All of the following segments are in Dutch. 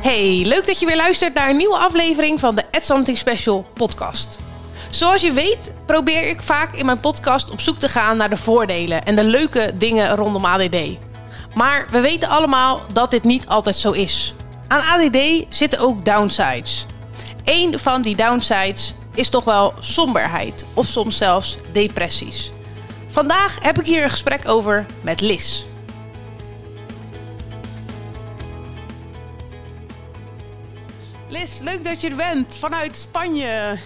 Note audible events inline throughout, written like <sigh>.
Hey, leuk dat je weer luistert naar een nieuwe aflevering van de At Something Special podcast. Zoals je weet probeer ik vaak in mijn podcast op zoek te gaan naar de voordelen en de leuke dingen rondom ADD. Maar we weten allemaal dat dit niet altijd zo is. Aan ADD zitten ook downsides. Eén van die downsides is toch wel somberheid of soms zelfs depressies. Vandaag heb ik hier een gesprek over met Liz. Liz, leuk dat je er bent vanuit Spanje.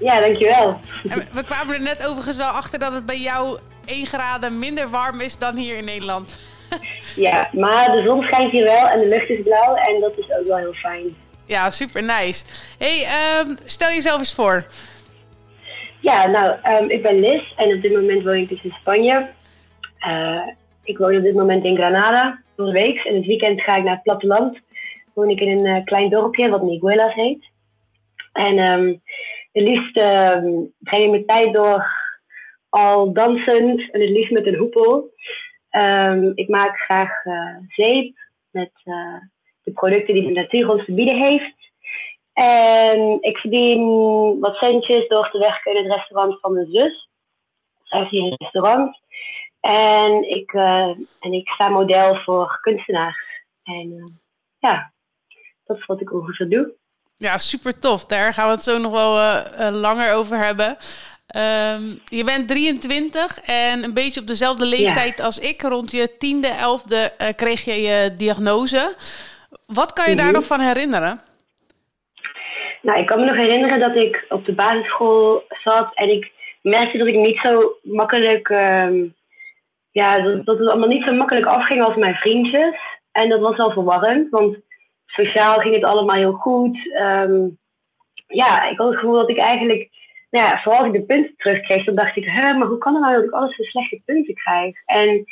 Ja, dankjewel. En we kwamen er net overigens wel achter dat het bij jou 1 graden minder warm is dan hier in Nederland. Ja, maar de zon schijnt hier wel en de lucht is blauw en dat is ook wel heel fijn. Ja, super nice. Hey, ehm, stel jezelf eens voor. Ja, nou, ehm, ik ben Liz en op dit moment woon ik dus in Spanje. Eh, ik woon op dit moment in Granada, door de week. En het weekend ga ik naar het platteland. Woon ik in een eh, klein dorpje wat Miguelas heet. En um, het liefst breng ik mijn tijd door al dansend en het liefst met een hoepel. Ehm, ik maak graag uh, zeep met uh, de producten die de natuur ons te bieden heeft. En ik verdien wat centjes door te werken in het restaurant van mijn zus. Zij heeft hier een restaurant. En ik, en ik sta model voor kunstenaars. En ja, dat is wat ik ongeveer doe. Ja, super tof. Daar gaan we het zo nog wel langer over hebben. Um, je bent 23 en een beetje op dezelfde leeftijd ja. als ik. Rond je tiende, elfde uh, kreeg je je diagnose. Wat kan je daar Mhm. nog van herinneren? Nou, ik kan me nog herinneren dat ik op de basisschool zat en ik merkte dat ik niet zo makkelijk, um, ja, dat, dat het allemaal niet zo makkelijk afging als mijn vriendjes. En dat was wel verwarrend, want sociaal ging het allemaal heel goed. Um, ja, ik had het gevoel dat ik eigenlijk nou ja, vooral als ik de punten terugkreeg, dan dacht ik, hè, maar hoe kan het nou dat ik alles zo slechte punten krijg? En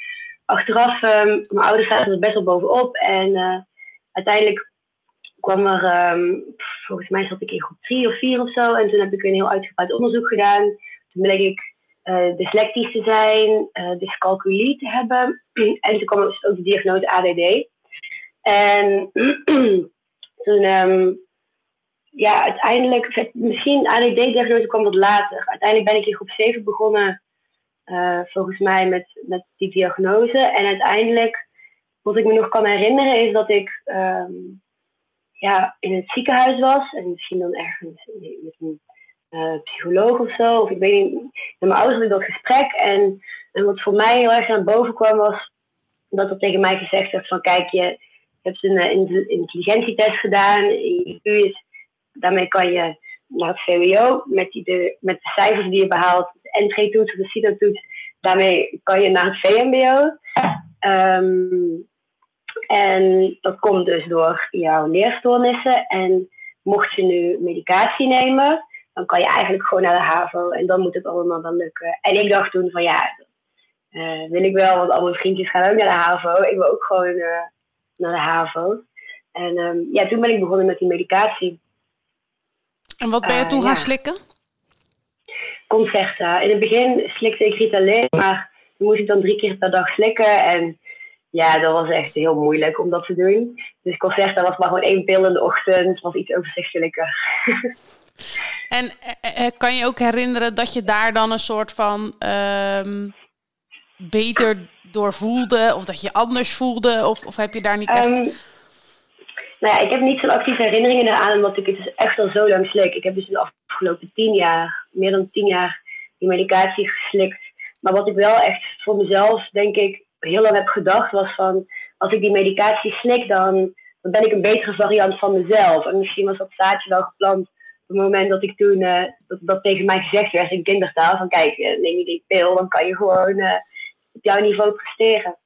achteraf, um, mijn ouders zaten er best wel bovenop. En uh, uiteindelijk kwam er, um, volgens mij zat ik in groep drie of vier of zo. En toen heb ik een heel uitgebreid onderzoek gedaan. Toen bleek ik uh, dyslectisch te zijn, uh, dyscalculie te hebben. <clears throat> en toen kwam dus ook de diagnose ADD. En <clears throat> toen... Um, ja, uiteindelijk, misschien ADD-diagnose kwam wat later. Uiteindelijk ben ik in groep 7 begonnen, uh, volgens mij, met, met die diagnose. En uiteindelijk, wat ik me nog kan herinneren, is dat ik um, ja, in het ziekenhuis was. En misschien dan ergens met een uh, psycholoog of zo. Of ik weet niet. Met mijn ouders had ik dat gesprek. En, en wat voor mij heel erg naar boven kwam, was dat er tegen mij gezegd werd van... Kijk, je hebt een uh, intelligentietest gedaan. Je IQ is daarmee kan je naar het VWO met, die de, met de cijfers die je behaalt, de entree-toets of de CITO-toets. Daarmee kan je naar het VMBO. Um, en dat komt dus door jouw leerstoornissen. En mocht je nu medicatie nemen, dan kan je eigenlijk gewoon naar de HAVO. En dan moet het allemaal dan lukken. En ik dacht toen van ja, uh, wil ik wel, want al mijn vriendjes gaan ook naar de HAVO. Ik wil ook gewoon uh, naar de HAVO. En um, ja, toen ben ik begonnen met die medicatie. En wat ben je toen uh, gaan ja. slikken? Concerta. In het begin slikte ik Ritalin, maar die moest ik dan drie keer per dag slikken. En ja, dat was echt heel moeilijk om dat te doen. Dus Concerta was maar gewoon één pil in de ochtend, was iets overzichtelijker. <laughs> en eh, kan je ook herinneren dat je daar dan een soort van um, beter door voelde? Of dat je anders voelde? Of, of heb je daar niet echt... Um, nou ja, ik heb niet zo'n actieve herinneringen eraan, omdat ik het dus echt al zo lang slik. Ik heb dus de afgelopen tien jaar, meer dan tien jaar, die medicatie geslikt. Maar wat ik wel echt voor mezelf, denk ik, heel lang heb gedacht, was van... Als ik die medicatie slik, dan, dan ben ik een betere variant van mezelf. En misschien was dat zaadje wel geplant op het moment dat ik toen... Uh, dat, tegen mij gezegd werd in kindertaal. Van kijk, uh, neem je die pil, dan kan je gewoon uh, op jouw niveau presteren.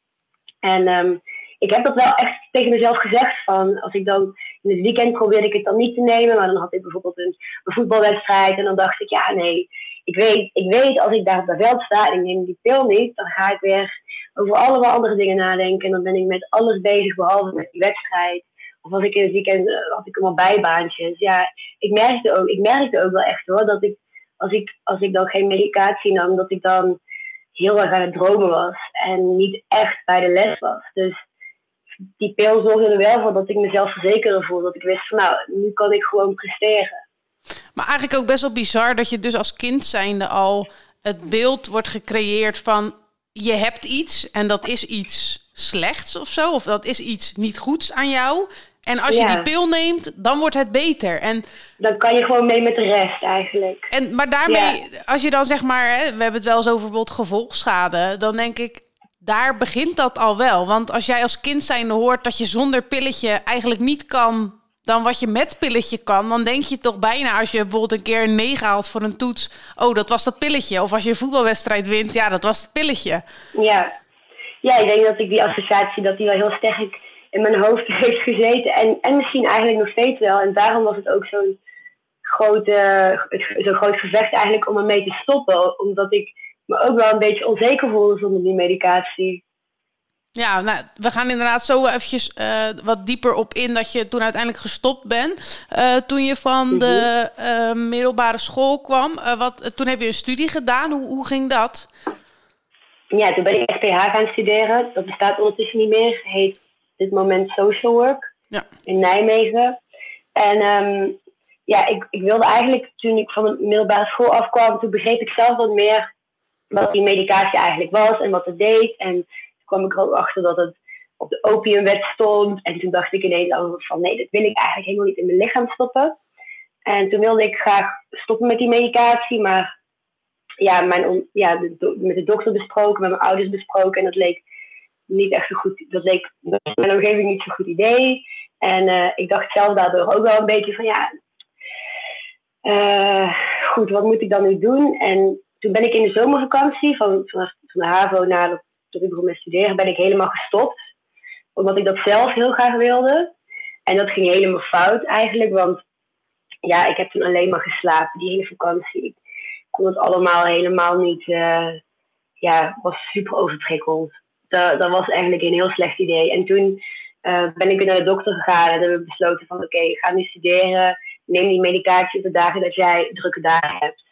En... Um, ik heb dat wel echt tegen mezelf gezegd. Van als ik dan in het weekend probeerde ik het dan niet te nemen. Maar dan had ik bijvoorbeeld een, voetbalwedstrijd. En dan dacht ik, ja nee, ik weet, ik weet als ik daar op veld sta en ik neem die pil niet. Dan ga ik weer over allemaal andere dingen nadenken. En dan ben ik met alles bezig behalve met die wedstrijd. Of als ik in het weekend uh, had ik allemaal bijbaantjes. Ja, ik merkte ook, ik merkte ook wel echt hoor. Dat ik als ik, als ik dan geen medicatie nam, dat ik dan heel erg aan het dromen was. En niet echt bij de les was. Dus die pil zorgde er wel voor dat ik mezelf verzekerder voelde. Dat ik wist van nou, nu kan ik gewoon presteren. Maar eigenlijk ook best wel bizar dat je dus als kind zijnde al het beeld wordt gecreëerd van je hebt iets en dat is iets slechts of zo. Of dat is iets niet goeds aan jou. En als je die pil neemt, dan wordt het beter. En, dan kan je gewoon mee met de rest eigenlijk. En, maar daarmee, als je dan zeg maar, hè, we hebben het wel eens over bijvoorbeeld gevolgschade. Dan denk ik, daar begint dat al wel. Want als jij als kind zijnde hoort dat je zonder pilletje eigenlijk niet kan dan wat je met pilletje kan, dan denk je toch bijna als je bijvoorbeeld een keer een 9 haalt voor een toets, oh, dat was dat pilletje. Of als je een voetbalwedstrijd wint, ja, dat was het pilletje. Ja, ja ik denk dat ik die associatie, dat die wel heel sterk in mijn hoofd <laughs> heeft gezeten. En, en misschien eigenlijk nog steeds wel. En daarom was het ook zo'n grote, zo'n groot gevecht eigenlijk om ermee te stoppen. Omdat ik me ook wel een beetje onzeker voelde zonder die medicatie. Ja, nou, we gaan inderdaad zo eventjes uh, wat dieper op in dat je toen uiteindelijk gestopt bent. Uh, toen je van de uh, middelbare school kwam, wat, toen heb je een studie gedaan. Hoe, hoe ging dat? Ja, toen ben ik SPH gaan studeren. Dat bestaat ondertussen niet meer. Heet dit moment social work ja. in Nijmegen. En um, ja, ik, ik wilde eigenlijk, toen ik van de middelbare school afkwam, toen begreep ik zelf wat meer wat die medicatie eigenlijk was en wat het deed. En toen kwam ik er ook achter dat het op de opiumwet stond. En toen dacht ik ineens van nee, dat wil ik eigenlijk helemaal niet in mijn lichaam stoppen. En toen wilde ik graag stoppen met die medicatie, maar ja, mijn, ja, met de dokter besproken, met mijn ouders besproken. En dat leek niet echt zo goed. Dat leek mijn omgeving niet zo'n goed idee. En uh, ik dacht zelf daardoor ook wel een beetje van ja, uh, goed, wat moet ik dan nu doen? En toen ben ik in de zomervakantie van, van, de HAVO naar de, studeren, ben ik helemaal gestopt. Omdat ik dat zelf heel graag wilde. En dat ging helemaal fout eigenlijk, want ja, ik heb toen alleen maar geslapen die hele vakantie. Ik kon het allemaal helemaal niet, uh, ja, was super overprikkeld dat, dat was eigenlijk een heel slecht idee. En toen uh, ben ik weer naar de dokter gegaan en hebben we besloten van oké, okay, ga nu studeren. Neem die medicatie op de dagen dat jij drukke dagen hebt.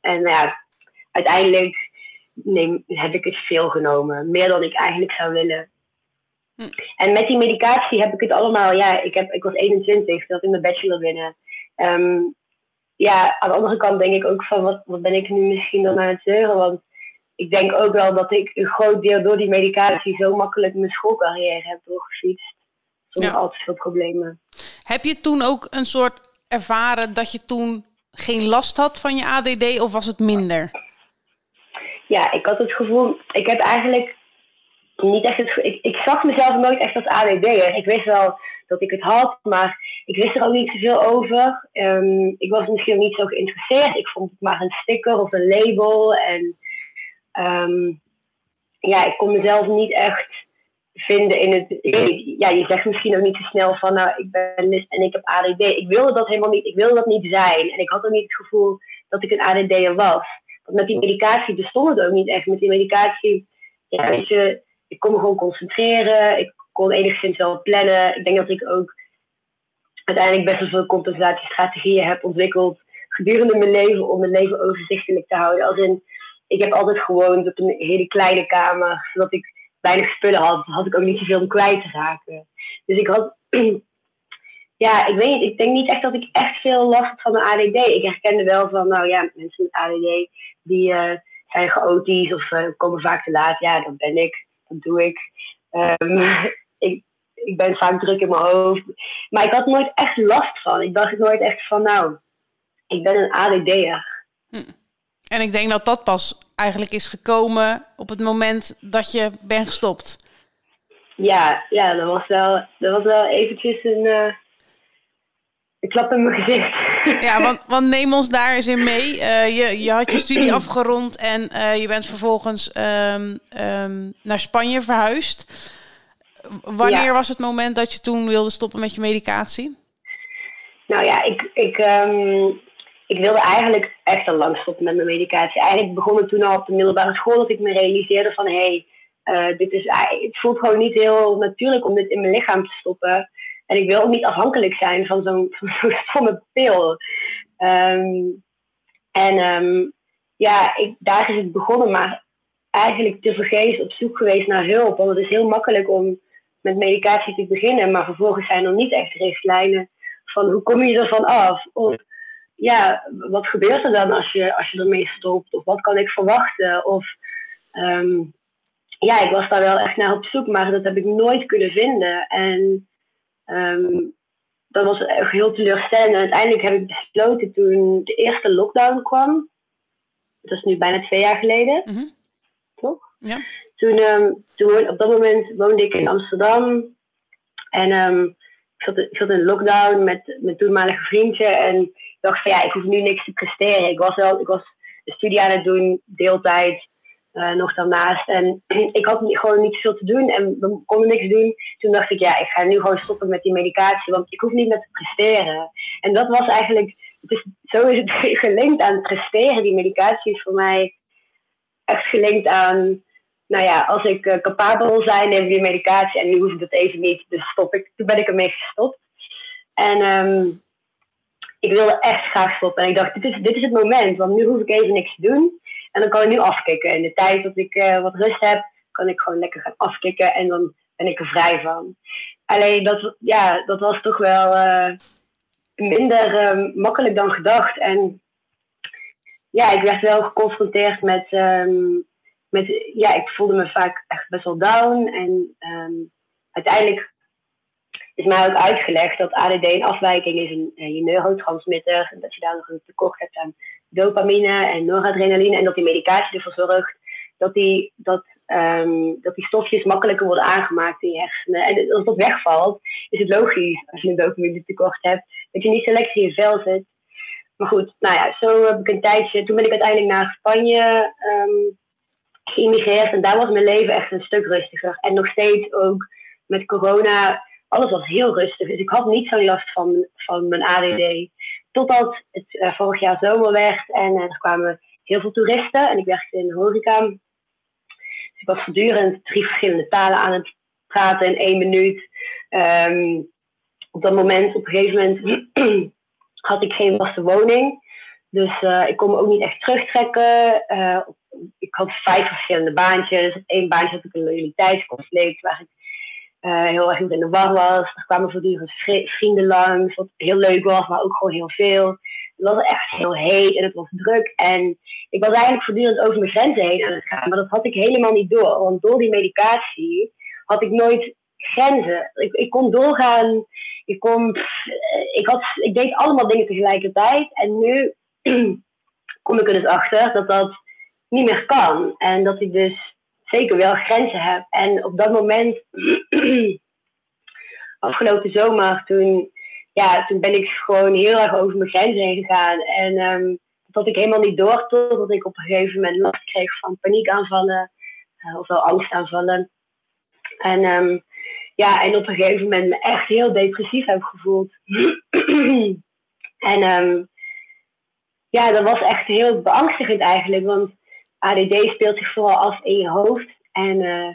En nou ja, uiteindelijk neem, heb ik het veel genomen. Meer dan ik eigenlijk zou willen. Hm. En met die medicatie heb ik het allemaal, ja, ik, heb, ik was 21, dat in mijn bachelor binnen. Um, ja, aan de andere kant denk ik ook van, wat, wat ben ik nu misschien dan aan het zeuren? Want ik denk ook wel dat ik een groot deel door die medicatie zo makkelijk mijn schoolcarrière heb doorgefietst. Zonder ja. al te veel problemen. Heb je toen ook een soort ervaren dat je toen geen last had van je ADD of was het minder? Ja, ik had het gevoel, ik heb eigenlijk niet echt het ik, ik zag mezelf nooit echt als ADD'er. Ik wist wel dat ik het had, maar ik wist er ook niet zoveel over. Um, ik was misschien niet zo geïnteresseerd. Ik vond het maar een sticker of een label en um, ja, ik kon mezelf niet echt vinden in het. Ja, je zegt misschien ook niet zo snel van, nou, ik ben list en ik heb ADD. Ik wilde dat helemaal niet. Ik wilde dat niet zijn. En ik had ook niet het gevoel dat ik een ADD'er was. Want met die medicatie bestond het ook niet echt. Met die medicatie, ja, weet je, ik kon me gewoon concentreren. Ik kon enigszins wel plannen. Ik denk dat ik ook uiteindelijk best wel veel compensatiestrategieën heb ontwikkeld gedurende mijn leven om mijn leven overzichtelijk te houden. Als in, ik heb altijd gewoond op een hele kleine kamer, zodat ik weinig spullen had. Had ik ook niet zoveel om kwijt te raken. Dus ik had, <clears throat> ja, ik weet niet, ik denk niet echt dat ik echt veel last had van mijn ADD. Ik herkende wel van, nou ja, mensen met ADD, die uh, zijn chaotisch of uh, komen vaak te laat. Ja, dat ben ik, dat doe ik. Um, <laughs> ik, ik ben vaak druk in mijn hoofd. Maar ik had nooit echt last van. Ik dacht nooit echt van, nou, ik ben een ADD'er. Hm. En ik denk dat dat pas eigenlijk is gekomen op het moment dat je bent gestopt. Ja, ja dat, was wel, dat was wel eventjes een, uh, een klap in mijn gezicht. <laughs> Ja, want, want neem ons daar eens in mee. Uh, je, je had je studie <clears throat> afgerond en uh, je bent vervolgens um, um, naar Spanje verhuisd. Wanneer ja. was het moment dat je toen wilde stoppen met je medicatie? Nou ja, ik, ik, um, ik wilde eigenlijk echt al lang stoppen met mijn medicatie. Eigenlijk begon het toen al op de middelbare school dat ik me realiseerde van hey, uh, dit is, het voelt gewoon niet heel natuurlijk om dit in mijn lichaam te stoppen. En ik wil ook niet afhankelijk zijn van zo'n <laughs> zo stomme pil. Um, en um, ja, ik, daar is het begonnen, maar eigenlijk te vergeefs op zoek geweest naar hulp. Want het is heel makkelijk om met medicatie te beginnen, maar vervolgens zijn er niet echt richtlijnen van hoe kom je ervan af? Of ja, wat gebeurt er dan als je, als je ermee stopt? Of wat kan ik verwachten? Of ehm, ja, ik was daar wel echt naar op zoek, maar dat heb ik nooit kunnen vinden. En ehm, dat was echt heel teleurstellend. En uiteindelijk heb ik besloten toen de eerste lockdown kwam. Dat is nu bijna twee jaar geleden. Mhm. Toch? Ja. Toen, ehm, toen, op dat moment woonde ik in Amsterdam. En ik, zat, ik zat in lockdown met mijn toenmalige vriendje. En dacht van ja, ik hoef nu niks te presteren. Ik was wel, ik was een studie aan het doen, deeltijd. eh, nog daarnaast. En <clears throat> ik had gewoon niet veel te doen en we konden niks doen. Toen dacht ik, ja, ik ga nu gewoon stoppen met die medicatie, want ik hoef niet meer te presteren. En dat was eigenlijk, het is, zo is het <laughs> gelinkt aan presteren. Die medicatie is voor mij echt gelinkt aan, nou ja, als ik eh, capabel wil zijn, neem ik die medicatie en nu hoef ik dat even niet. Dus stop ik, toen ben ik ermee gestopt. En ehm, ik wilde echt graag stoppen. En ik dacht, dit is, dit is het moment, want nu hoef ik even niks te doen. En dan kan ik nu afkicken. In de tijd dat ik eh, wat rust heb, kan ik gewoon lekker gaan afkicken en dan ben ik er vrij van. Alleen dat, ja, dat was toch wel eh, minder eh, makkelijk dan gedacht. En ja, ik werd wel geconfronteerd met, ehm, met. Ja, ik voelde me vaak echt best wel down. En ehm, uiteindelijk is mij ook uitgelegd dat ADD een afwijking is in je neurotransmitter. En dat je daar nog een tekort hebt aan dopamine en noradrenaline. En dat die medicatie ervoor zorgt dat die, dat, ehm, dat die stofjes makkelijker worden aangemaakt in je hersenen. En als dat wegvalt, is het logisch als je een dopamine tekort hebt, dat je niet lekker in je vel zit. Maar goed, nou ja, zo heb ik een tijdje. Toen ben ik uiteindelijk naar Spanje ehm geïmigreerd. En daar was mijn leven echt een stuk rustiger. En nog steeds ook met corona, alles was heel rustig. Dus ik had niet zo'n last van, van mijn ADD. Totdat het eh, vorig jaar zomer werd en eh, er kwamen heel veel toeristen. En ik werkte in de horeca. Dus ik was voortdurend drie verschillende talen aan het praten in één minuut. Ehm, op dat moment, op een gegeven moment, <clears throat> had ik geen vaste woning. Dus eh, ik kon me ook niet echt terugtrekken. Ik had vijf verschillende baantjes. Op één baantje had ik een loyaliteitsconflict waar ik eh, heel erg in de war was. Er kwamen voortdurend vri- vrienden langs, wat heel leuk was, maar ook gewoon heel veel. Het was echt heel heet en het was druk. En ik was eigenlijk voortdurend over mijn grenzen heen aan het gaan. Maar dat had ik helemaal niet door. Want door die medicatie had ik nooit grenzen. Ik, ik kon doorgaan. Ik, kon, pff, ik, had, ik deed allemaal dingen tegelijkertijd. En nu <clears throat> kom ik er dus achter dat dat niet meer kan. En dat ik dus zeker wel grenzen heb. En op dat moment, <clears throat> afgelopen zomer, toen, ja, toen ben ik gewoon heel erg over mijn grenzen heen gegaan. En ehm, dat ik helemaal niet door totdat ik op een gegeven moment last kreeg van paniekaanvallen. Uh, of wel angstaanvallen. En ehm, ja, en op een gegeven moment me echt heel depressief heb gevoeld. <clears throat> en um, ja, dat was echt heel beangstigend eigenlijk. Want ADD speelt zich vooral af in je hoofd. En uh,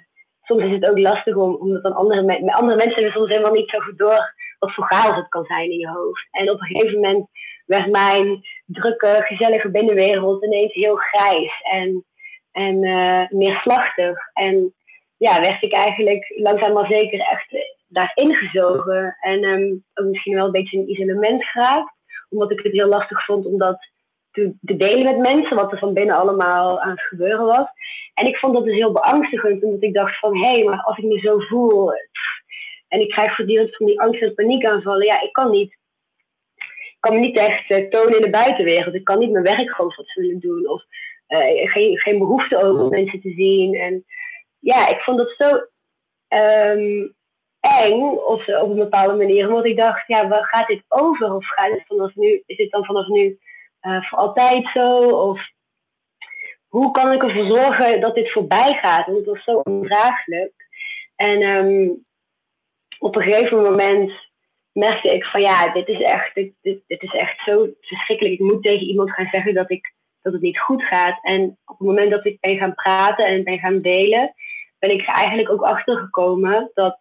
soms is het ook lastig om, omdat dan andere, andere mensen soms helemaal niet zo goed door wat voor chaos het kan zijn in je hoofd. En op een gegeven moment werd mijn drukke, gezellige binnenwereld ineens heel grijs en, en uh, neerslachtig. En ja, werd ik eigenlijk langzaam maar zeker echt daarin gezogen. En um, ook misschien wel een beetje in isolement geraakt. Omdat ik het heel lastig vond om dat te, te, delen met mensen, wat er van binnen allemaal aan het gebeuren was. En ik vond dat dus heel beangstigend, omdat ik dacht van, hé, hey, maar als ik me zo voel... en ik krijg voortdurend van die angst en paniek aanvallen, ja, ik kan niet... Ik kan me niet echt uh, tonen in de buitenwereld. Ik kan niet mijn werk gewoon fatsoenlijk doen. Of uh, geen, geen behoefte ook om mensen te zien. En ja, ik vond dat zo um, eng of, op een bepaalde manier. Omdat ik dacht, ja, waar gaat dit over? Of gaat het vanaf nu, is dit dan vanaf nu uh, voor altijd zo? Of hoe kan ik ervoor zorgen dat dit voorbij gaat? Want het was zo ondraaglijk. En um, op een gegeven moment merkte ik van ja, dit is echt, dit, dit, dit is echt zo verschrikkelijk. Ik moet tegen iemand gaan zeggen dat, ik, dat het niet goed gaat. En op het moment dat ik ben gaan praten en ben gaan delen, ben ik eigenlijk ook achtergekomen dat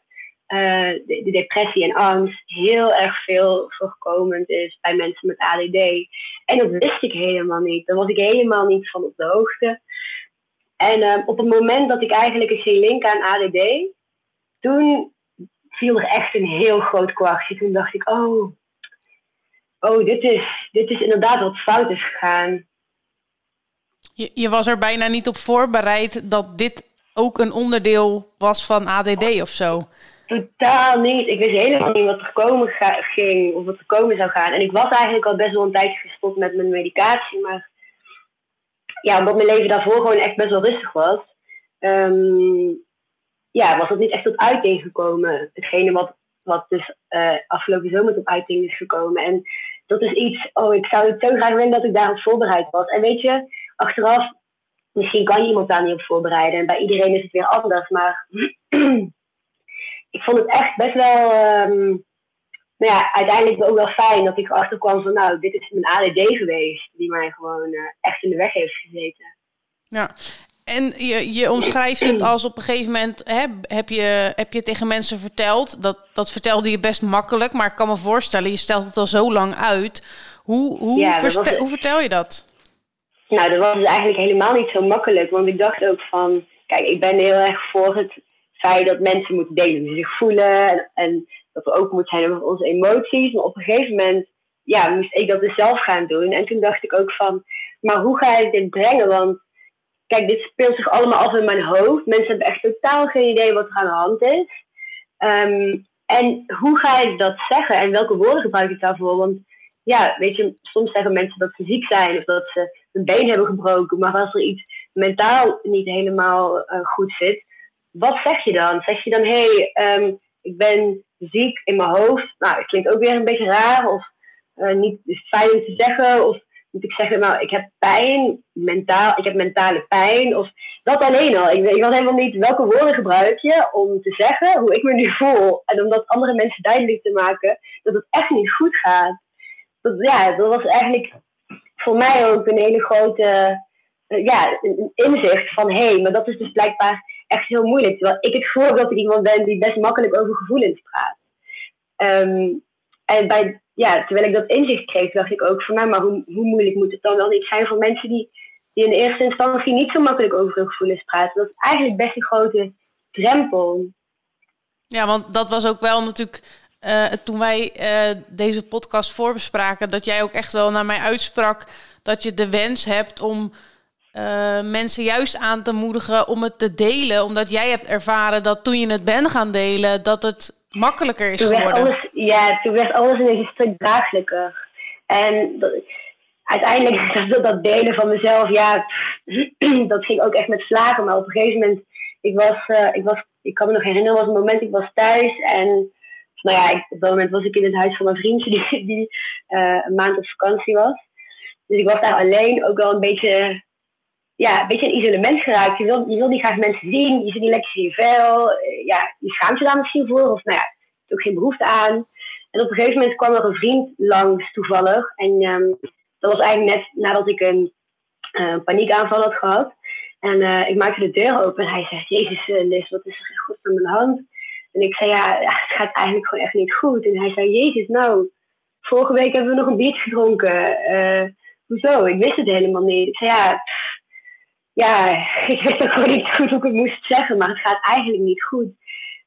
uh, de, de, depressie en angst heel erg veel voorkomend is bij mensen met ADD. En dat wist ik helemaal niet. Daar was ik helemaal niet van op de hoogte. En uh, op het moment dat ik eigenlijk een ging linken aan ADD, toen viel er echt een heel groot kwartje. Toen dacht ik, oh, oh dit, is, dit is inderdaad wat fout is gegaan. Je, je was er bijna niet op voorbereid dat dit ook een onderdeel was van ADD of zo? Totaal niet. Ik wist helemaal niet wat er komen ging of wat er komen zou gaan. En ik was eigenlijk al best wel een tijdje gestopt met mijn medicatie. Maar ja, omdat mijn leven daarvoor gewoon echt best wel rustig was, um, ja, was dat niet echt tot uiting gekomen. Hetgene wat, wat dus uh, afgelopen zomer tot uiting is gekomen. En dat is iets, oh, ik zou het zo graag willen dat ik daarop voorbereid was. En weet je, achteraf, misschien kan je iemand daar niet op voorbereiden. En bij iedereen is het weer anders. Maar <clears throat> ik vond het echt best wel, um, nou ja, uiteindelijk ook wel fijn dat ik erachter kwam van, nou, dit is mijn ADD geweest, die mij gewoon uh, echt in de weg heeft gezeten. Ja, en je, je omschrijft het als op een gegeven moment hè, heb, je, heb je tegen mensen verteld. Dat, dat vertelde je best makkelijk, maar ik kan me voorstellen, je stelt het al zo lang uit. Hoe, hoe, ja, hoe vertel je dat? Nou, dat was dus eigenlijk helemaal niet zo makkelijk. Want ik dacht ook van, kijk, ik ben heel erg voor het dat mensen moeten delen hoe ze zich voelen. En, en dat we ook moeten zijn over onze emoties. Maar op een gegeven moment, ja, moest ik dat dus zelf gaan doen. En toen dacht ik ook van, maar hoe ga ik dit brengen? Want kijk, dit speelt zich allemaal af in mijn hoofd. Mensen hebben echt totaal geen idee wat er aan de hand is. Ehm, en hoe ga ik dat zeggen en welke woorden gebruik ik daarvoor? Want ja, weet je, soms zeggen mensen dat ze ziek zijn of dat ze een been hebben gebroken. Maar als er iets mentaal niet helemaal uh, goed zit, wat zeg je dan? Zeg je dan, hé, hey, ehm, ik ben ziek in mijn hoofd. Nou, het klinkt ook weer een beetje raar of uh, niet fijn om te zeggen. Of moet ik zeggen, nou, ik heb pijn, mentaal, ik heb mentale pijn. Of dat alleen al. Ik, ik weet helemaal niet welke woorden gebruik je om te zeggen hoe ik me nu voel. En om dat andere mensen duidelijk te maken dat het echt niet goed gaat. Dat, ja, dat was eigenlijk voor mij ook een hele grote uh, ja, inzicht van hé, hey, maar dat is dus blijkbaar echt heel moeilijk. Terwijl ik het dat ik iemand ben die best makkelijk over gevoelens praat. Um, en bij ja, terwijl ik dat inzicht kreeg, dacht ik ook van, nou, maar hoe, hoe moeilijk moet het dan wel niet zijn voor mensen die, die in eerste instantie niet zo makkelijk over hun gevoelens praten. Dat is eigenlijk best een grote drempel. Ja, want dat was ook wel natuurlijk uh, toen wij uh, deze podcast voorbespraken, dat jij ook echt wel naar mij uitsprak dat je de wens hebt om uh, mensen juist aan te moedigen om het te delen, omdat jij hebt ervaren dat toen je het bent gaan delen, dat het makkelijker is toen geworden. Alles, ja, toen werd alles een stuk draaglijker. En dat, uiteindelijk, <laughs> dat, dat delen van mezelf, ja, <clears throat> dat ging ook echt met slagen. Maar op een gegeven moment, ik was, uh, ik was ik kan me nog herinneren, was een moment, ik was thuis en nou ja, ik, op dat moment was ik in het huis van een vriendje die, <laughs> die uh, een maand op vakantie was. Dus ik was daar alleen ook wel een beetje, ja, een beetje een isolement geraakt. Je wil, je wil niet graag mensen zien, je zit niet lekker in je vel. Uh, ja, je schaamt je daar misschien voor, of nou ja, ook geen behoefte aan. En op een gegeven moment kwam er een vriend langs toevallig. En um, dat was eigenlijk net nadat ik een uh, paniekaanval had gehad. En uh, ik maakte de deur open en hij zegt: Jezus, uh, Liz, wat is er in godsnaam aan de hand? En ik zei: ja, het gaat eigenlijk gewoon echt niet goed. En hij zei: Jezus, nou, vorige week hebben we nog een biertje gedronken. hoezo? Ik wist het helemaal niet. Ik zei: ja, ja, ik wist ook gewoon niet goed hoe ik het moest zeggen, maar het gaat eigenlijk niet goed.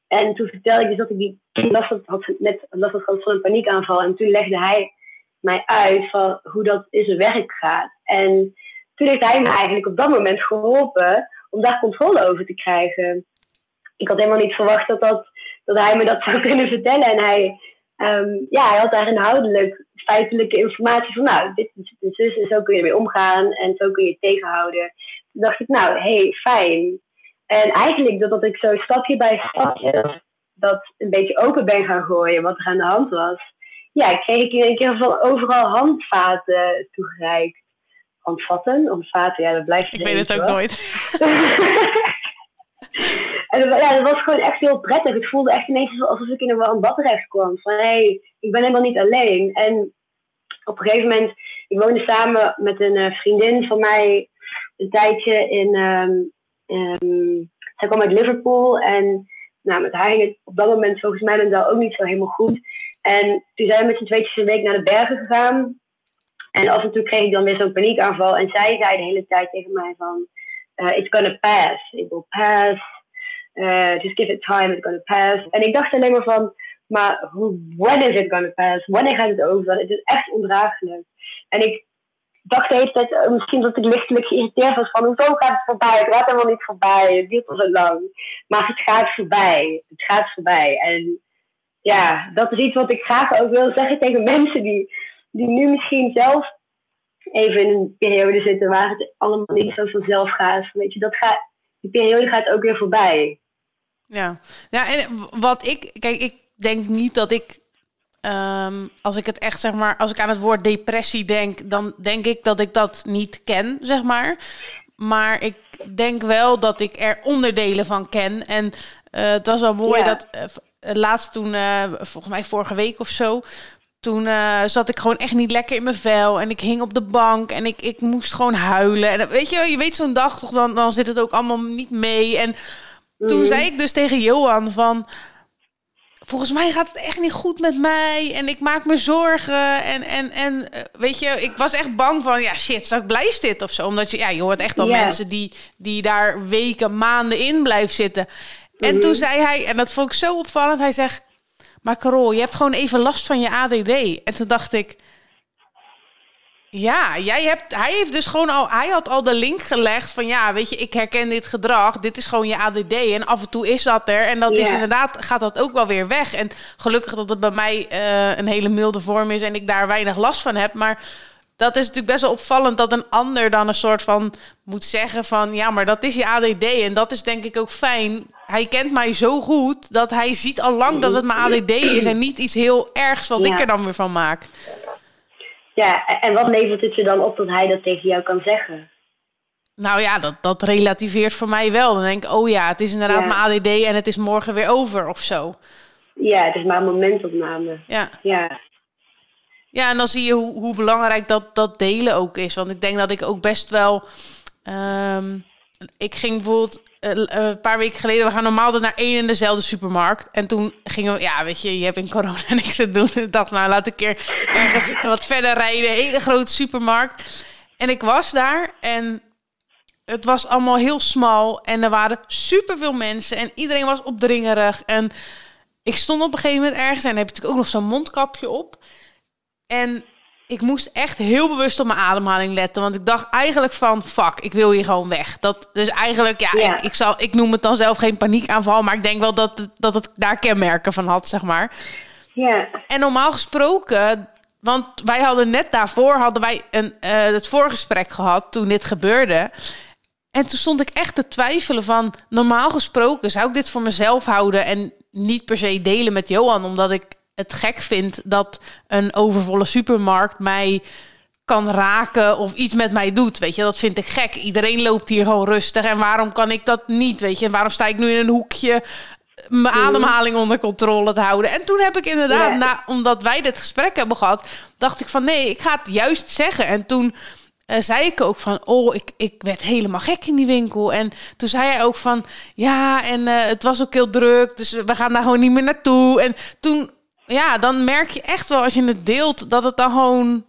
En toen vertelde ik dus dat ik die last had, net last had van een paniekaanval. En toen legde hij mij uit van hoe dat in zijn werk gaat. En toen heeft hij me eigenlijk op dat moment geholpen om daar controle over te krijgen. Ik had helemaal niet verwacht dat, dat, dat hij me dat zou kunnen vertellen. En hij, um, ja, hij had daar inhoudelijk feitelijke informatie van, nou, dit is zus en zo kun je ermee omgaan en zo kun je het tegenhouden. Dacht ik, nou, hé, hey, fijn. En eigenlijk dat, dat ik zo stapje bij stapje dat een beetje open ben gaan gooien wat er aan de hand was. Ja, kreeg ik in een keer van overal handvaten toegereikt. Handvatten, handvaten, ja, dat blijft. Ik weet het ook nooit. <laughs> en dat, ja, dat was gewoon echt heel prettig. Het voelde echt ineens alsof ik in een warm bad terecht kwam. Van hé, hey, ik ben helemaal niet alleen. En op een gegeven moment, ik woonde samen met een uh, vriendin van mij een tijdje in, um, Um, zij kwam uit Liverpool en nou, met haar ging het op dat moment volgens mij dan ook niet zo helemaal goed. En toen zijn we met z'n tweetjes een week naar de bergen gegaan. En af en toe kreeg ik dan weer zo'n paniekaanval. En zij zei de hele tijd tegen mij van, uh, it's gonna pass. It will pass. Uh, just give it time, it's gonna pass. En ik dacht alleen maar van, maar when is it gonna pass? Wanneer gaat het over? Het is echt ondraaglijk. En ik dacht de hele tijd, uh, misschien dat ik lichtelijk geïrriteerd was van, hoezo gaat het voorbij? Het gaat helemaal niet voorbij, het duurt al zo lang. Maar het gaat voorbij, het gaat voorbij. En ja, dat is iets wat ik graag ook wil zeggen tegen <laughs> mensen die, die nu misschien zelf even in een periode zitten waar het allemaal niet zo vanzelf gaat. Weet je, dat gaat, die periode gaat ook weer voorbij. Ja, ja en wat ik, kijk, ik denk niet dat ik, ehm, als ik het echt zeg maar, als ik aan het woord depressie denk, dan denk ik dat ik dat niet ken, zeg maar. Maar ik denk wel dat ik er onderdelen van ken. En uh, het was wel mooi dat uh, laatst toen, uh, volgens mij vorige week of zo, toen uh, zat ik gewoon echt niet lekker in mijn vel. En ik hing op de bank en ik, ik moest gewoon huilen. En weet je, je weet zo'n dag toch, dan, dan zit het ook allemaal niet mee. En toen mhm. zei ik dus tegen Johan van... Volgens mij gaat het echt niet goed met mij. En ik maak me zorgen. En, en, en eh, weet je, ik was echt bang van... Ja, shit, straks blijft dit of zo. Omdat je, ja, je hoort echt al mensen die, die daar weken, maanden in blijven zitten. En toen mhm. zei hij, en dat vond ik zo opvallend. Hij zegt... Maar Carol, je hebt gewoon even last van je ADD. En toen dacht ik, ja, jij hebt, hij heeft dus gewoon al, hij had al de link gelegd van ja, weet je, ik herken dit gedrag, dit is gewoon je ADD en af en toe is dat er en dat is inderdaad, gaat dat ook wel weer weg. En gelukkig dat het bij mij uh, een hele milde vorm is en ik daar weinig last van heb, maar dat is natuurlijk best wel opvallend dat een ander dan een soort van moet zeggen van ja, maar dat is je ADD en dat is denk ik ook fijn. Hij kent mij zo goed dat hij ziet al lang dat het mijn ADD is en niet iets heel ergs wat ik er dan weer van maak. Ja, en wat levert het je dan op dat hij dat tegen jou kan zeggen? Nou ja, dat, dat relativeert voor mij wel. Dan denk ik, oh ja, het is inderdaad mijn ADD en het is morgen weer over of zo. Ja, het is maar een momentopname. Ja. Ja. Ja, en dan zie je hoe, hoe belangrijk dat, dat delen ook is. Want ik denk dat ik ook best wel. Um, ik ging bijvoorbeeld een paar weken geleden, we gaan normaal altijd naar één en dezelfde supermarkt. En toen gingen we, ja, weet je, je hebt in corona <laughs> niks te doen. Ik dacht, nou, laat een keer ergens wat verder rijden. Hele grote supermarkt. En ik was daar en het was allemaal heel smal. En er waren superveel mensen en iedereen was opdringerig. En ik stond op een gegeven moment ergens en heb natuurlijk ook nog zo'n mondkapje op. En ik moest echt heel bewust op mijn ademhaling letten. Want ik dacht eigenlijk van, fuck, ik wil hier gewoon weg. Dat, dus eigenlijk, ja, Ik, ik, zal, ik noem het dan zelf geen paniekaanval. Maar ik denk wel dat, het, dat het daar kenmerken van had, zeg maar. Ja. En normaal gesproken, want wij hadden net daarvoor hadden wij een, uh, het voorgesprek gehad toen dit gebeurde. En toen stond ik echt te twijfelen van, normaal gesproken zou ik dit voor mezelf houden en niet per se delen met Johan, omdat ik het gek vind dat een overvolle supermarkt mij kan raken of iets met mij doet. Weet je, dat vind ik gek. Iedereen loopt hier gewoon rustig. En waarom kan ik dat niet? Weet je, en waarom sta ik nu in een hoekje mijn ademhaling onder controle te houden? En toen heb ik inderdaad, na, omdat wij dit gesprek hebben gehad, dacht ik van nee, ik ga het juist zeggen. En toen uh, zei ik ook van, oh, ik, ik werd helemaal gek in die winkel. En toen zei hij ook van, ja, en uh, het was ook heel druk, dus we gaan daar gewoon niet meer naartoe. En toen ja, dan merk je echt wel als je het deelt dat het dan gewoon,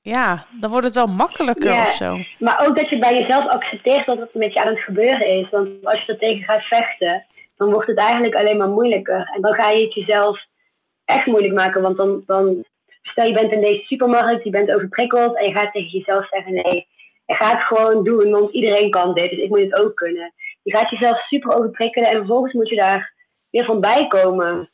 ja, dan wordt het wel makkelijker ja, of zo. Maar ook dat je bij jezelf accepteert dat het met je aan het gebeuren is. Want als je er tegen gaat vechten, dan wordt het eigenlijk alleen maar moeilijker. En dan ga je het jezelf echt moeilijk maken. Want dan, dan stel je bent in deze supermarkt, je bent overprikkeld en je gaat tegen jezelf zeggen: nee, ik ga het gewoon doen, want iedereen kan dit, dus ik moet het ook kunnen. Je gaat jezelf super overprikkelen en vervolgens moet je daar weer van bijkomen.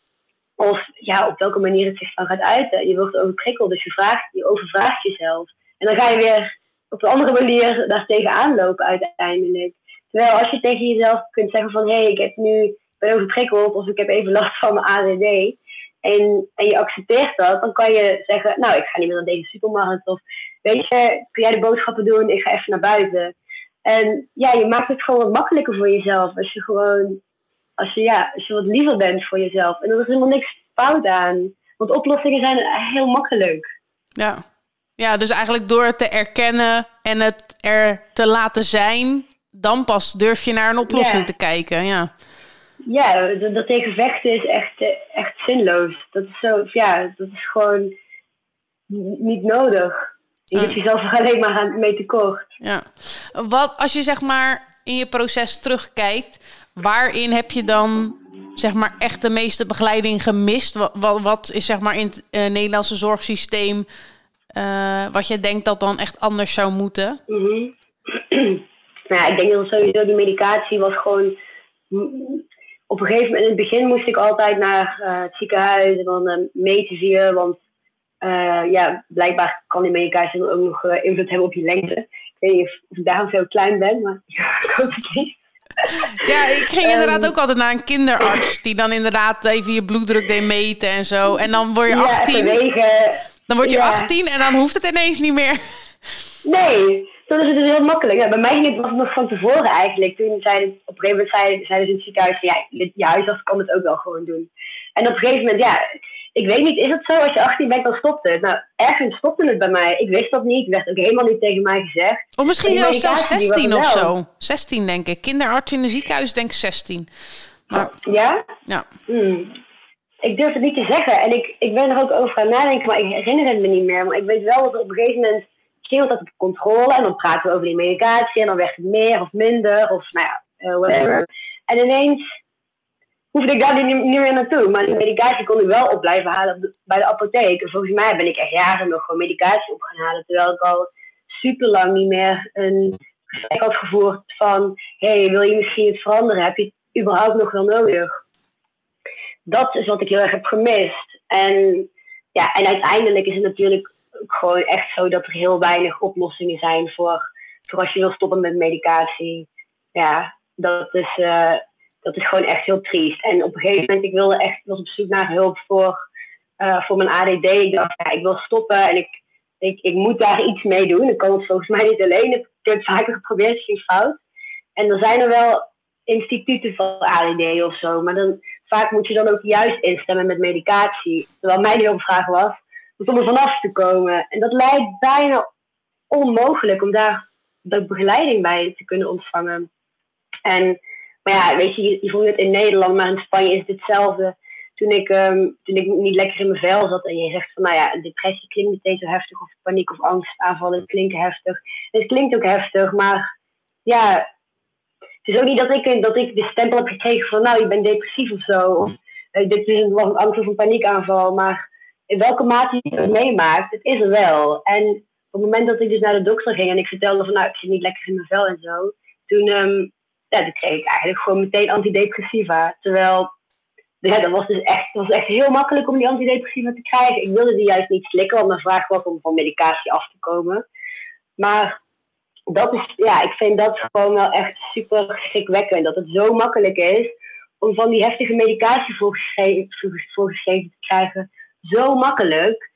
Of ja, op welke manier het zich dan gaat uiten. Je wordt overprikkeld, dus je, vraagt, je overvraagt jezelf. En dan ga je weer op een andere manier daar tegenaan lopen uiteindelijk. Terwijl als je tegen jezelf kunt zeggen van... hé, hey, ik heb nu ben overprikkeld of ik heb even last van mijn ADD... En, en je accepteert dat, dan kan je zeggen... nou, ik ga niet meer naar deze supermarkt. Of weet je, kun jij de boodschappen doen? Ik ga even naar buiten. En ja, je maakt het gewoon wat makkelijker voor jezelf. Als je gewoon als je, ja, als je wat liever bent voor jezelf. En er is helemaal niks fout aan. Want oplossingen zijn heel makkelijk. Ja. ja, dus eigenlijk door het te erkennen en het er te laten zijn, dan pas durf je naar een oplossing te kijken. Ja, ja dat, tegen vechten is echt, echt zinloos. Dat is, zo, ja, dat is gewoon niet nodig. Je doet jezelf <laughs> alleen maar mee tekort. Ja. Wat als je zeg maar in je proces terugkijkt, waarin heb je dan zeg maar echt de meeste begeleiding gemist? Wat, wat, is zeg maar in het uh, Nederlandse zorgsysteem uh, wat je denkt dat dan echt anders zou moeten? <clears throat> Mm nou, ik denk dat sowieso die medicatie was gewoon. Op een gegeven moment, in het begin moest ik altijd naar uh, het ziekenhuis en dan uh, meten zie Want ja, blijkbaar kan die medicatie dan ook nog invloed hebben op je lengte. Ik weet niet of, of ik daarom zo klein ben, maar <laughs> ik hoop het niet. Ja, ik ging inderdaad ook altijd naar een kinderarts die dan inderdaad even je bloeddruk deed meten en zo. En dan word je 18. dan word je 18 en dan hoeft het ineens niet meer. Nee, dat is het dus heel makkelijk. Ja, bij mij was het nog van tevoren eigenlijk. Toen zeiden op een gegeven moment zeiden, zeiden ze in het ziekenhuis: ja, je huisarts kan het ook wel gewoon doen. En op een gegeven moment, ja, ik weet niet, is het zo als je 18 bent, dan stopt het? Nou, ergens stopte het bij mij. Ik wist dat niet, werd ook helemaal niet tegen mij gezegd. Of misschien zelfs, zelfs 16 of zo. 16 denk ik. Kinderarts in de ziekenhuis denk ik 16. Maar, ja? Ja. Hmm. Ik durf het niet te zeggen. En ik, ik ben er ook over gaan nadenken, maar ik herinner het me niet meer. Maar ik weet wel dat er op een gegeven moment ging dat op controle. En dan praten we over die medicatie. En dan werd het meer of minder. Of nou ja, uh, whatever. En ineens hoefde ik daar niet, meer naartoe. Maar die medicatie kon ik wel op blijven halen bij de apotheek. En volgens mij ben ik echt jaren nog gewoon medicatie op gaan halen. Terwijl ik al super lang niet meer een gesprek had gevoerd van... hey, wil je misschien iets veranderen? Heb je het überhaupt nog wel nodig? Dat is wat ik heel erg heb gemist. En, ja, en uiteindelijk is het natuurlijk gewoon echt zo dat er heel weinig oplossingen zijn voor, voor als je wil stoppen met medicatie. Ja, dat is... Uh, dat is gewoon echt heel triest. En op een gegeven moment, ik wilde echt, was op zoek naar hulp voor, uh, voor mijn ADD. Ik dacht, ja, ik wil stoppen en ik, ik, ik moet daar iets mee doen. Ik kan het volgens mij niet alleen. Ik heb het vaker geprobeerd, het ging fout. En er zijn er wel instituten voor ADD of zo. Maar dan, vaak moet je dan ook juist instemmen met medicatie. Terwijl mijn hele vraag was om er vanaf te komen. En dat lijkt bijna onmogelijk om daar de begeleiding bij te kunnen ontvangen. En ja, weet je, je, voelt het in Nederland, maar in Spanje is het hetzelfde. Toen ik, um, toen ik niet lekker in mijn vel zat en je zegt van, nou ja, depressie klinkt meteen zo heftig, of paniek of angstaanvallen klinken heftig. Het klinkt ook heftig, maar ja, het is ook niet dat ik, dat ik de stempel heb gekregen van, nou, je bent depressief of zo. Of uh, dit is een, een angst of een paniekaanval, maar in welke mate je het meemaakt, het is er wel. En op het moment dat ik dus naar de dokter ging en ik vertelde van, nou, ik zit niet lekker in mijn vel en zo, toen um, ja, toen kreeg ik eigenlijk gewoon meteen antidepressiva. Terwijl, ja, dat was dus echt, was echt heel makkelijk om die antidepressiva te krijgen. Ik wilde die juist niet slikken, want mijn vraag was om van medicatie af te komen. Maar dat is, ja, ik vind dat gewoon wel echt super schrikwekkend. Dat het zo makkelijk is om van die heftige medicatie voorgeschreven, voorgeschreven te krijgen. Zo makkelijk.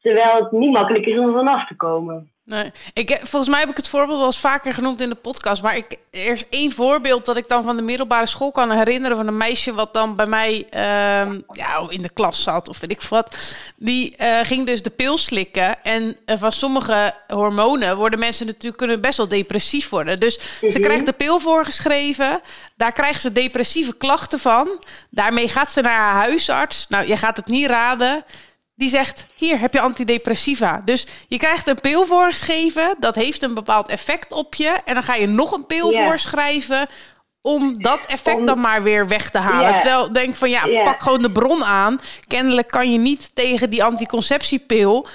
Terwijl het niet makkelijk is om er vanaf te komen. Nee, ik, volgens mij heb ik het voorbeeld wel eens vaker genoemd in de podcast. Maar ik, er is één voorbeeld dat ik dan van de middelbare school kan herinneren. van een meisje wat dan bij mij uh, ja, in de klas zat of weet ik wat. Die uh, ging dus de pil slikken. En uh, van sommige hormonen worden mensen natuurlijk kunnen best wel depressief worden. Dus ze mhm. krijgt de pil voorgeschreven. Daar krijgt ze depressieve klachten van. Daarmee gaat ze naar haar huisarts. Nou, je gaat het niet raden die zegt: Hier heb je antidepressiva. Dus je krijgt een pil voorgeschreven, dat heeft een bepaald effect op je. En dan ga je nog een pil voorschrijven om dat effect dan maar weer weg te halen. Terwijl denk van ja, pak gewoon de bron aan. Kennelijk kan je niet tegen die anticonceptiepil.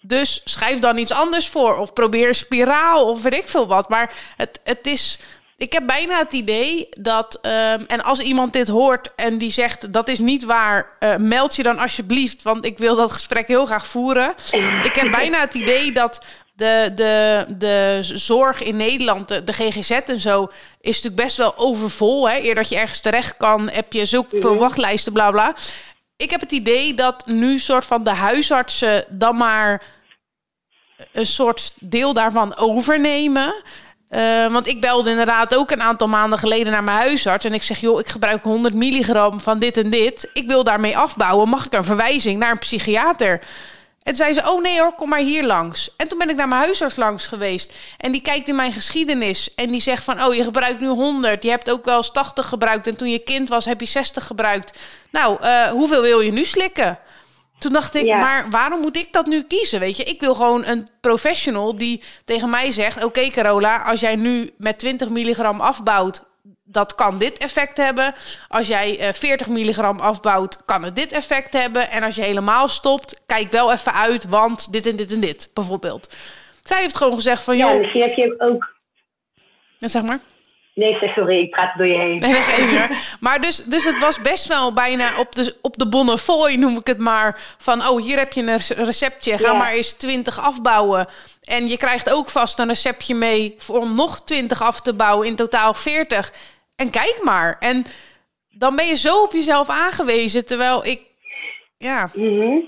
Dus schrijf dan iets anders voor. Of probeer een spiraal of weet ik veel wat. Maar het, het is ik heb bijna het idee dat, ehm, en als iemand dit hoort en die zegt dat is niet waar, uh, meld je dan alsjeblieft, want ik wil dat gesprek heel graag voeren. Ik heb bijna het idee dat de, de, de zorg in Nederland, de, de GGZ en zo, is natuurlijk best wel overvol. Hè? Eer dat je ergens terecht kan, heb je zulke veel wachtlijsten, bla bla. Ik heb het idee dat nu soort van de huisartsen dan maar een soort deel daarvan overnemen. Uh, want ik belde inderdaad ook een aantal maanden geleden naar mijn huisarts. En ik zeg, joh, ik gebruik 100 milligram van dit en dit. Ik wil daarmee afbouwen. Mag ik een verwijzing naar een psychiater? En zei ze, oh nee hoor, kom maar hier langs. En toen ben ik naar mijn huisarts langs geweest. En die kijkt in mijn geschiedenis. En die zegt van, oh je gebruikt nu 100. Je hebt ook wel eens 80 gebruikt. En toen je kind was, heb je 60 gebruikt. Nou, uh, hoeveel wil je nu slikken? Toen dacht ik, maar waarom moet ik dat nu kiezen? Weet je, ik wil gewoon een professional die tegen mij zegt: Oké, Carola, als jij nu met 20 milligram afbouwt, dat kan dit effect hebben. Als jij uh, 40 milligram afbouwt, kan het dit effect hebben. En als je helemaal stopt, kijk wel even uit, want dit en dit en dit, bijvoorbeeld. Zij heeft gewoon gezegd van, Ja, joh, misschien heb je ook... Ja, zeg maar. Nee, zeg sorry, ik praat door je heen. Nee, dat is. Maar dus, dus het was best wel bijna op de, op de bonnefooi, noem ik het maar. Van, oh, hier heb je een receptje. Ga Ja. maar eens 20 afbouwen. En je krijgt ook vast een receptje mee om nog 20 af te bouwen. In totaal 40. En kijk maar. En dan ben je zo op jezelf aangewezen. Terwijl ik, ja, Mhm.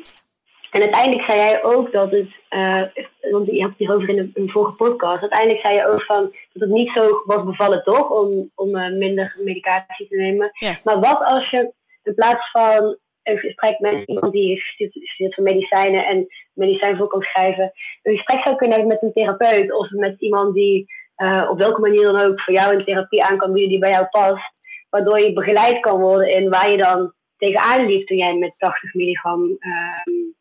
En uiteindelijk zei jij ook dat het, eh, want je had het hierover in een, vorige podcast, uiteindelijk zei je ook van dat het niet zo was bevallen toch, om, om eh, minder medicatie te nemen. Ja. Maar wat als je in plaats van een gesprek met iemand die heeft gestudeerd- voor medicijnen en medicijn voor kan schrijven, een gesprek zou kunnen hebben met een therapeut of met iemand die eh, op welke manier dan ook voor jou een therapie aan kan bieden die bij jou past, waardoor je begeleid kan worden in waar je dan tegenaan liep toen jij met 80 milligram ehm,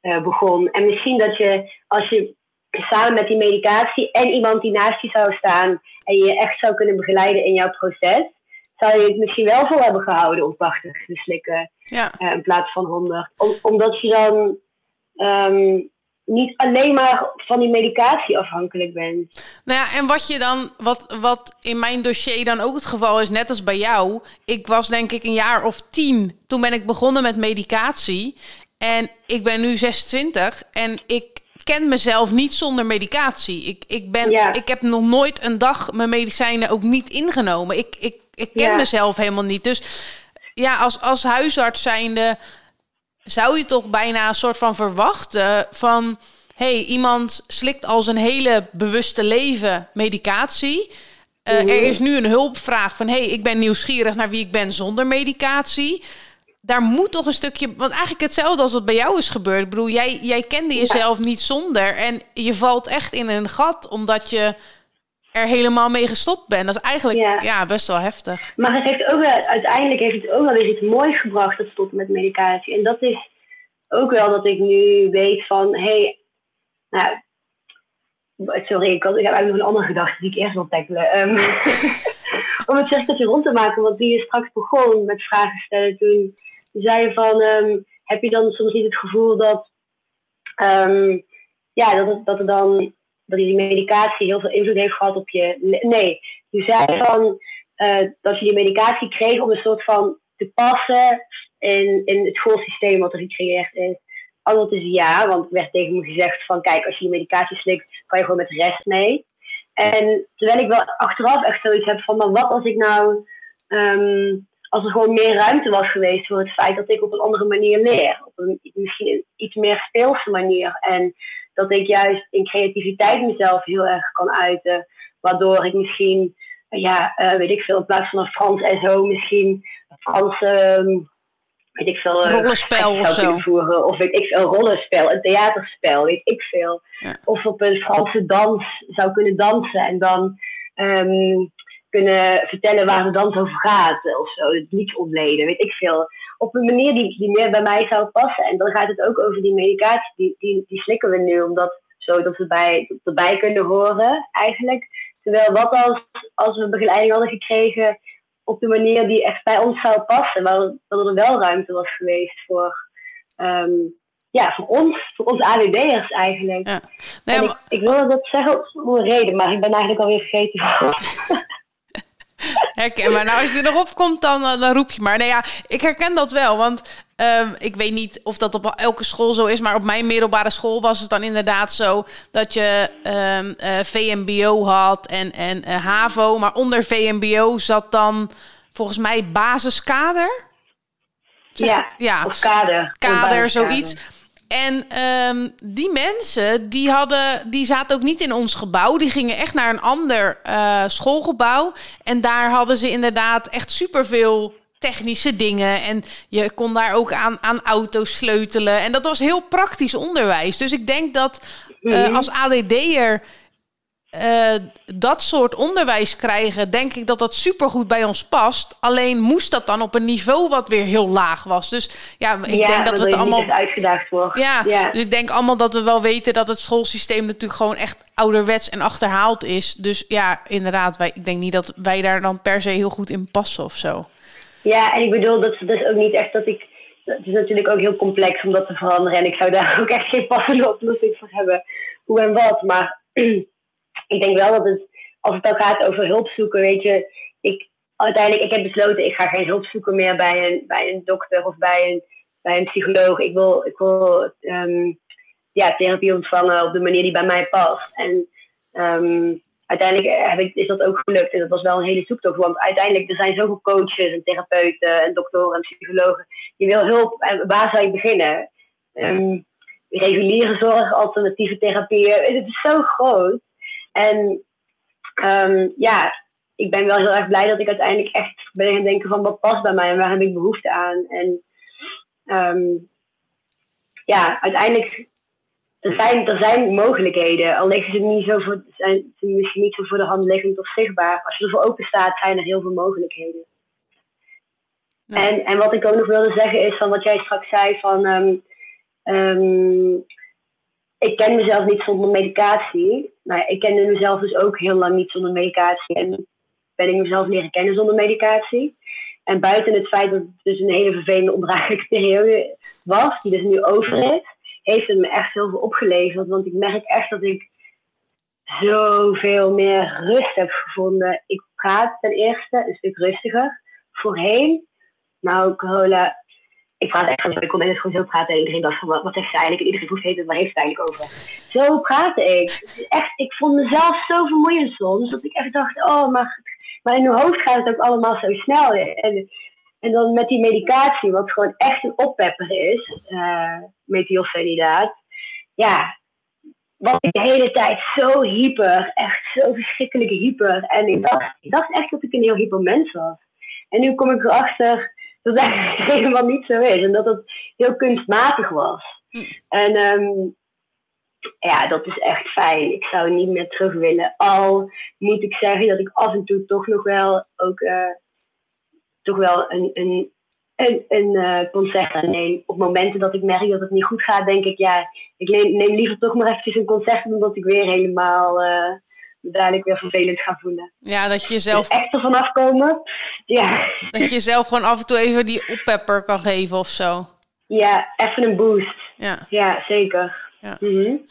eh, begon. En misschien dat je, als je samen met die medicatie en iemand die naast je zou staan en je echt zou kunnen begeleiden in jouw proces, zou je het misschien wel vol hebben gehouden om 80 te slikken ja. eh, in plaats van 100. Om, omdat je dan ehm, niet alleen maar van die medicatie afhankelijk bent. Nou ja, en wat je dan, wat, wat in mijn dossier dan ook het geval is, net als bij jou. Ik was denk ik een jaar of tien. Toen ben ik begonnen met medicatie. En ik ben nu 26 en ik ken mezelf niet zonder medicatie. Ik, ik, ben, Ja. ik heb nog nooit een dag mijn medicijnen ook niet ingenomen. Ik, ik, ik ken Ja. mezelf helemaal niet. Dus ja, als, als huisarts zijnde zou je toch bijna een soort van verwachten van... hey, iemand slikt al zijn hele bewuste leven medicatie. Eh, Mhm. Er is nu een hulpvraag van... hey, ik ben nieuwsgierig naar wie ik ben zonder medicatie. Daar moet toch een stukje... Want eigenlijk hetzelfde als wat bij jou is gebeurd. Ik bedoel, jij, jij kende jezelf niet zonder. En je valt echt in een gat omdat je er helemaal mee gestopt bent. Dat is eigenlijk ja. Ja. best wel heftig. Maar het heeft ook wel, uiteindelijk heeft het ook wel weer iets moois gebracht, het stoppen met medicatie. En dat is ook wel dat ik nu weet van, hé, hey, nou, sorry, ik, had, ik heb eigenlijk nog een andere gedachte die ik eerst wil tackelen. Ehm, <laughs> om het cirkeltje rond te maken, want die je straks begon met vragen stellen toen zei van, ehm, heb je dan soms niet het gevoel dat, ehm, ja, dat, dat er dan, dat die medicatie heel veel invloed heeft gehad op je, nee, je zei van, eh, dat je die medicatie kreeg om een soort van te passen in, in het schoolsysteem wat er gecreëerd is. Antwoord is ja, want er werd tegen me gezegd van kijk, als je die medicatie slikt, kan je gewoon met de rest mee. En terwijl ik wel achteraf echt zoiets heb van, maar wat als ik nou, ehm, als er gewoon meer ruimte was geweest voor het feit dat ik op een andere manier leer. Op een misschien een iets meer speelse manier. En dat ik juist in creativiteit mezelf heel erg kan uiten. Waardoor ik misschien, ja, eh, weet ik veel, in plaats van een Frans SO misschien een Frans, ehm, weet ik veel, eh, Rollenspel of zou zo. voeren. Of weet ik veel, een rollenspel, een theaterspel, weet ik veel. Ja. Of op een Franse dans zou kunnen dansen en dan ehm, kunnen vertellen waar de dans over gaat. Of zo, het lied ontleden, weet ik veel. Op een manier die, die meer bij mij zou passen. En dan gaat het ook over die medicatie. Die, die, die slikken we nu, omdat zo dat we bij, erbij kunnen horen, eigenlijk. Terwijl wat als, als we begeleiding hadden gekregen op de manier die echt bij ons zou passen. Waar, waar er wel ruimte was geweest voor, ehm, ja, voor ons, voor ons ADD'ers eigenlijk. Ja. Nee, En maar- ik, ik wilde dat zeggen om een reden, maar ik ben eigenlijk alweer vergeten. <laughs> Herken maar. Nou, als je erop komt, dan, eh, dan roep je maar. Nee, ja, ik herken dat wel. Want ehm, ik weet niet of dat op elke school zo is. Maar op mijn middelbare school was het dan inderdaad zo... dat je ehm, eh, VMBO had en, en eh, HAVO. Maar onder VMBO zat dan volgens mij basiskader. Zeg ja, ja, of kader. kader, zoiets. En ehm, die mensen, die, hadden, die zaten ook niet in ons gebouw. Die gingen echt naar een ander eh, schoolgebouw. En daar hadden ze inderdaad echt superveel technische dingen. En je kon daar ook aan, aan auto's sleutelen. En dat was heel praktisch onderwijs. Dus ik denk dat Mhm. als ADD'er eh, dat soort onderwijs krijgen, denk ik dat dat supergoed bij ons past. Alleen moest dat dan op een niveau wat weer heel laag was. Dus ja, ik denk dat we het allemaal. uitgedaagd wordt. Ja, ja, dus ik denk allemaal dat we wel weten dat het schoolsysteem natuurlijk gewoon echt ouderwets en achterhaald is. Dus ja, inderdaad, wij, ik denk niet dat wij daar dan per se heel goed in passen of zo. Ja, en ik bedoel, dat, is ook niet echt dat ik. Het is natuurlijk ook heel complex om dat te veranderen. En ik zou daar <laughs> ook echt geen passende oplossing voor hebben. Hoe en wat. Maar <clears throat> ik denk wel dat het, als het dan gaat over hulp zoeken, weet je, ik, uiteindelijk, ik heb besloten, ik ga geen hulp zoeken meer bij een, bij een dokter of bij een, bij een psycholoog. Ik wil, ik wil um, ja, therapie ontvangen op de manier die bij mij past. En um, uiteindelijk heb ik, is dat ook gelukt. En dat was wel een hele zoektocht. Want uiteindelijk, er zijn zoveel coaches en therapeuten en doktoren en psychologen. Je wil hulp. En waar zou je beginnen? Um, reguliere zorg, alternatieve therapieën. Het is zo groot. En um, ja, ik ben wel heel erg blij dat ik uiteindelijk echt ben gaan denken van wat past bij mij en waar heb ik behoefte aan. En um, ja, uiteindelijk, er zijn, er zijn mogelijkheden. Al liggen ze niet zo voor, zijn ze misschien niet zo voor de hand liggend of zichtbaar. Als je ervoor open staat, zijn er heel veel mogelijkheden. En, en wat ik ook nog wilde zeggen is van wat jij straks zei van um, um, ik ken mezelf niet zonder medicatie. Maar ik kende mezelf dus ook heel lang niet zonder medicatie. En ben ik mezelf leren kennen zonder medicatie. En buiten het feit dat het dus een hele vervelende ondraaglijke <laughs> periode was, die dus nu over is, heeft het me echt heel veel opgeleverd. Want ik merk echt dat ik zoveel meer rust heb gevonden. Ik praat ten eerste een stuk rustiger. Voorheen, nou Carola, ik praat echt van, ik kon net gewoon zo praten en iedereen dacht van, wat, zegt ze eigenlijk? En iedereen vroeg het, waar heeft het eigenlijk over? Zo praatte ik. Echt, ik vond mezelf zo vermoeiend soms, dat ik echt dacht, oh, maar, maar in mijn hoofd gaat het ook allemaal zo snel. En, en dan met die medicatie, wat gewoon echt een oppepper is, uh, methylfenidaat, ja, was ik de hele tijd zo hyper, echt zo verschrikkelijk hyper. En ik dacht, ik dacht echt dat ik een heel hyper mens was. En nu kom ik erachter dat dat <laughs> helemaal niet zo is. En dat het heel kunstmatig was. Hm. En um, ja, dat is echt fijn. Ik zou niet meer terug willen. Al moet ik zeggen dat ik af en toe toch nog wel ook uh, toch wel een, een, een, een uh, concert aanneem. Op momenten dat ik merk dat het niet goed gaat, denk ik, ja, ik neem, neem liever toch maar eventjes een concert dan dat ik weer helemaal uh, dadelijk weer vervelend ga voelen. Ja, dat je jezelf... Dus echt ervan afkomen, ja. Dat je jezelf gewoon af en toe even die oppepper kan geven of zo. Ja, even een boost. Ja, ja zeker. Ja. Mm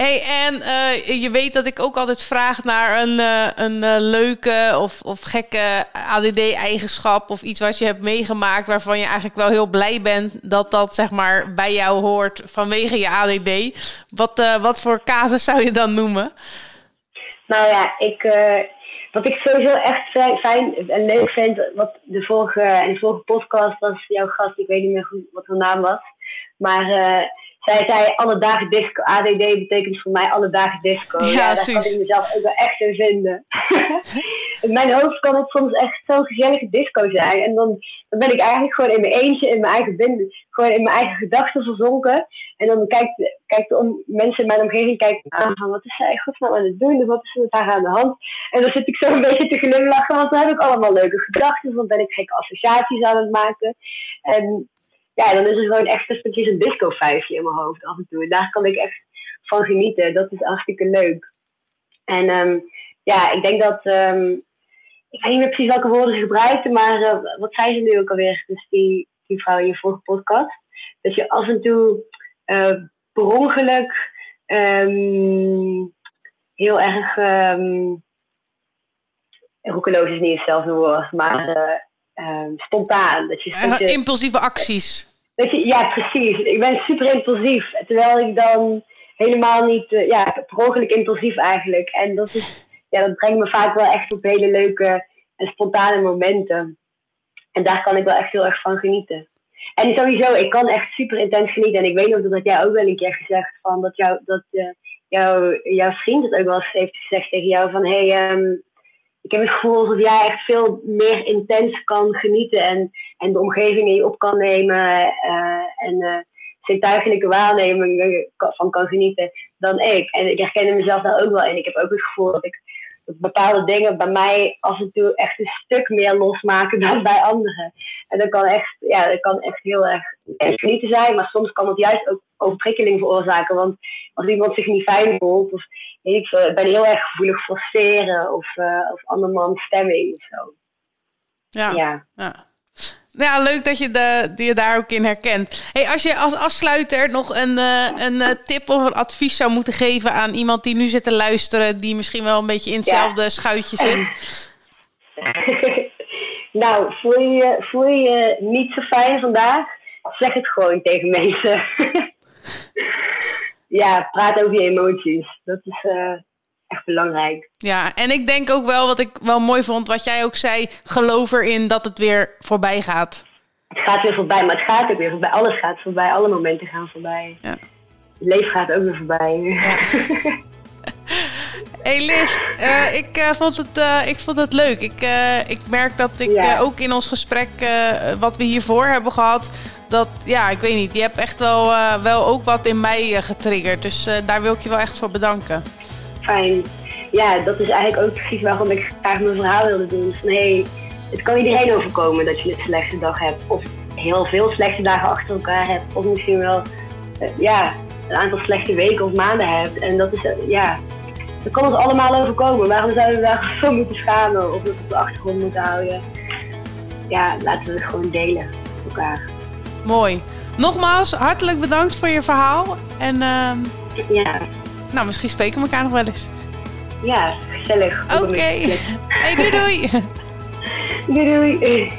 Hey, en uh, je weet dat ik ook altijd vraag naar een, uh, een uh, leuke of, of gekke ADD-eigenschap of iets wat je hebt meegemaakt waarvan je eigenlijk wel heel blij bent dat dat zeg maar bij jou hoort vanwege je ADD. Wat, wat voor casus zou je dan noemen? Nou ja, ik, uh, wat ik sowieso echt fijn en leuk vind, wat de vorige, de vorige podcast was jouw gast, ik weet niet meer goed wat haar naam was. Maar uh, zij zei alle dagen disco. ADD betekent voor mij alle dagen disco. Ja, ja daar kan ik mezelf ook wel echt in vinden. <laughs> in mijn hoofd kan het soms echt zo'n gezellige disco zijn. En dan, dan ben ik eigenlijk gewoon in mijn eentje, in mijn eigen binden, gewoon in mijn eigen gedachten verzonken. En dan kijkt, kijkt om, mensen in mijn omgeving kijken aan van wat is zij godsnaam aan het doen? Wat is er met haar aan de hand? En dan zit ik zo een beetje te glimlachen, want dan heb ik allemaal leuke gedachten. Dan ben ik gekke associaties aan het maken. En ja, dan is het gewoon echt een een disco-vijfje in mijn hoofd af en toe. Daar kan ik echt van genieten. Dat is hartstikke leuk. En um, ja, ik denk dat. Um, ik weet niet precies welke woorden ze gebruikten, maar uh, wat zei ze nu ook alweer? Dus die, die vrouw in je vorige podcast. Dat je af en toe uh, per ongeluk um, heel erg. Roekeloos is niet hetzelfde woord, maar uh, spontaan. Dat je, dat je, impulsieve acties ja, precies. Ik ben super impulsief. Terwijl ik dan helemaal niet, uh, ja, per ongeluk impulsief eigenlijk. En dat, is, ja, dat brengt me vaak wel echt op hele leuke en spontane momenten. En daar kan ik wel echt heel erg van genieten. En sowieso, ik kan echt super intens genieten. En ik weet nog dat jij ook wel een keer gezegd van dat, jou, dat uh, jou, jouw vriend het ook wel eens heeft gezegd tegen jou van hé, hey, um, ik heb het gevoel dat jij echt veel meer intens kan genieten en, en de omgeving in je op kan nemen. Uh, en uh, zintuigelijke waarneming van kan genieten dan ik. En ik herken mezelf daar ook wel in. Ik heb ook het gevoel dat ik dat bepaalde dingen bij mij af en toe echt een stuk meer losmaken dan bij anderen. En dat kan echt, ja, dat kan echt heel erg genieten zijn, maar soms kan het juist ook overprikkeling veroorzaken. Want als iemand zich niet fijn voelt, of ik ben heel erg gevoelig voor sferen of, uh, of andermans stemming of zo. Ja. ja. ja. Ja, leuk dat je de, je daar ook in herkent. Hey, als je als afsluiter nog een, uh, een tip of een advies zou moeten geven aan iemand die nu zit te luisteren, die misschien wel een beetje in hetzelfde schuitje <laughs> zit. nou, voel je, voel je niet zo fijn vandaag? Zeg het gewoon tegen mensen. <laughs> ja, praat over je emoties. Dat is, uh, echt belangrijk. Ja, en ik denk ook wel wat ik wel mooi vond, wat jij ook zei, geloof erin dat het weer voorbij gaat. Het gaat weer voorbij, maar het gaat ook weer voorbij. Alles gaat voorbij, alle momenten gaan voorbij. Ja. Het leven gaat ook weer voorbij. Ja. <laughs> hey Liz, uh, ik, uh, vond het, uh, ik vond het leuk. Ik, ik merk dat ik ook in ons gesprek, wat we hiervoor hebben gehad, dat, ja, ik weet niet, je hebt echt wel, wel ook wat in mij getriggerd. Dus daar wil ik je wel echt voor bedanken fijn. Ja, dat is eigenlijk ook precies waarom ik graag mijn verhaal wilde doen. Nee, het kan iedereen overkomen dat je een slechte dag hebt. Of heel veel slechte dagen achter elkaar hebt. Of misschien wel ja, een aantal slechte weken of maanden hebt. En dat is, ja, dat kan ons allemaal overkomen. Waarom zouden we daar <laughs> zo moeten schamen of dat op de achtergrond moeten houden? Ja, laten we het gewoon delen met elkaar. Mooi. Nogmaals, hartelijk bedankt voor je verhaal. En uh, ja. Nou, misschien spreken we elkaar nog wel eens. Ja, gezellig. Oké. Okay. <laughs> Hey, doei doei. <laughs> doei doei.